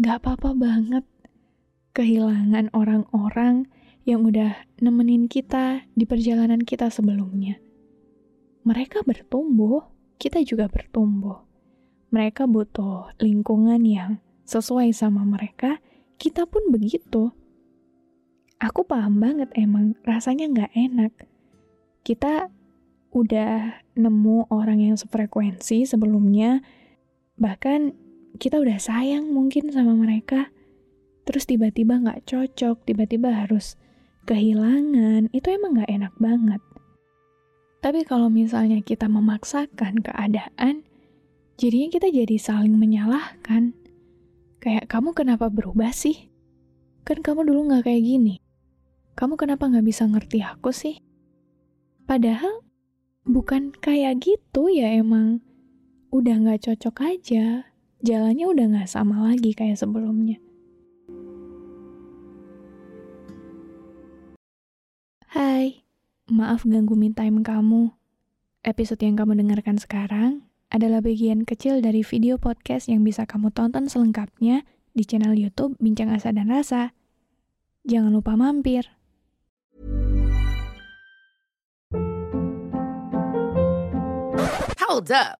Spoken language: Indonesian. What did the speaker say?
Gak apa-apa banget kehilangan orang-orang yang udah nemenin kita di perjalanan kita sebelumnya. Mereka bertumbuh, kita juga bertumbuh. Mereka butuh lingkungan yang sesuai sama mereka, kita pun begitu. Aku paham banget emang rasanya nggak enak. Kita udah nemu orang yang sefrekuensi sebelumnya, bahkan kita udah sayang mungkin sama mereka, terus tiba-tiba nggak cocok, tiba-tiba harus kehilangan, itu emang nggak enak banget. Tapi kalau misalnya kita memaksakan keadaan, jadinya kita jadi saling menyalahkan. Kayak, kamu kenapa berubah sih? Kan kamu dulu nggak kayak gini. Kamu kenapa nggak bisa ngerti aku sih? Padahal, bukan kayak gitu ya emang. Udah nggak cocok aja. Jalannya udah nggak sama lagi kayak sebelumnya. Hai, maaf ganggu me time kamu. Episode yang kamu dengarkan sekarang adalah bagian kecil dari video podcast yang bisa kamu tonton selengkapnya di channel YouTube Bincang Asa dan Rasa. Jangan lupa mampir. Hold up.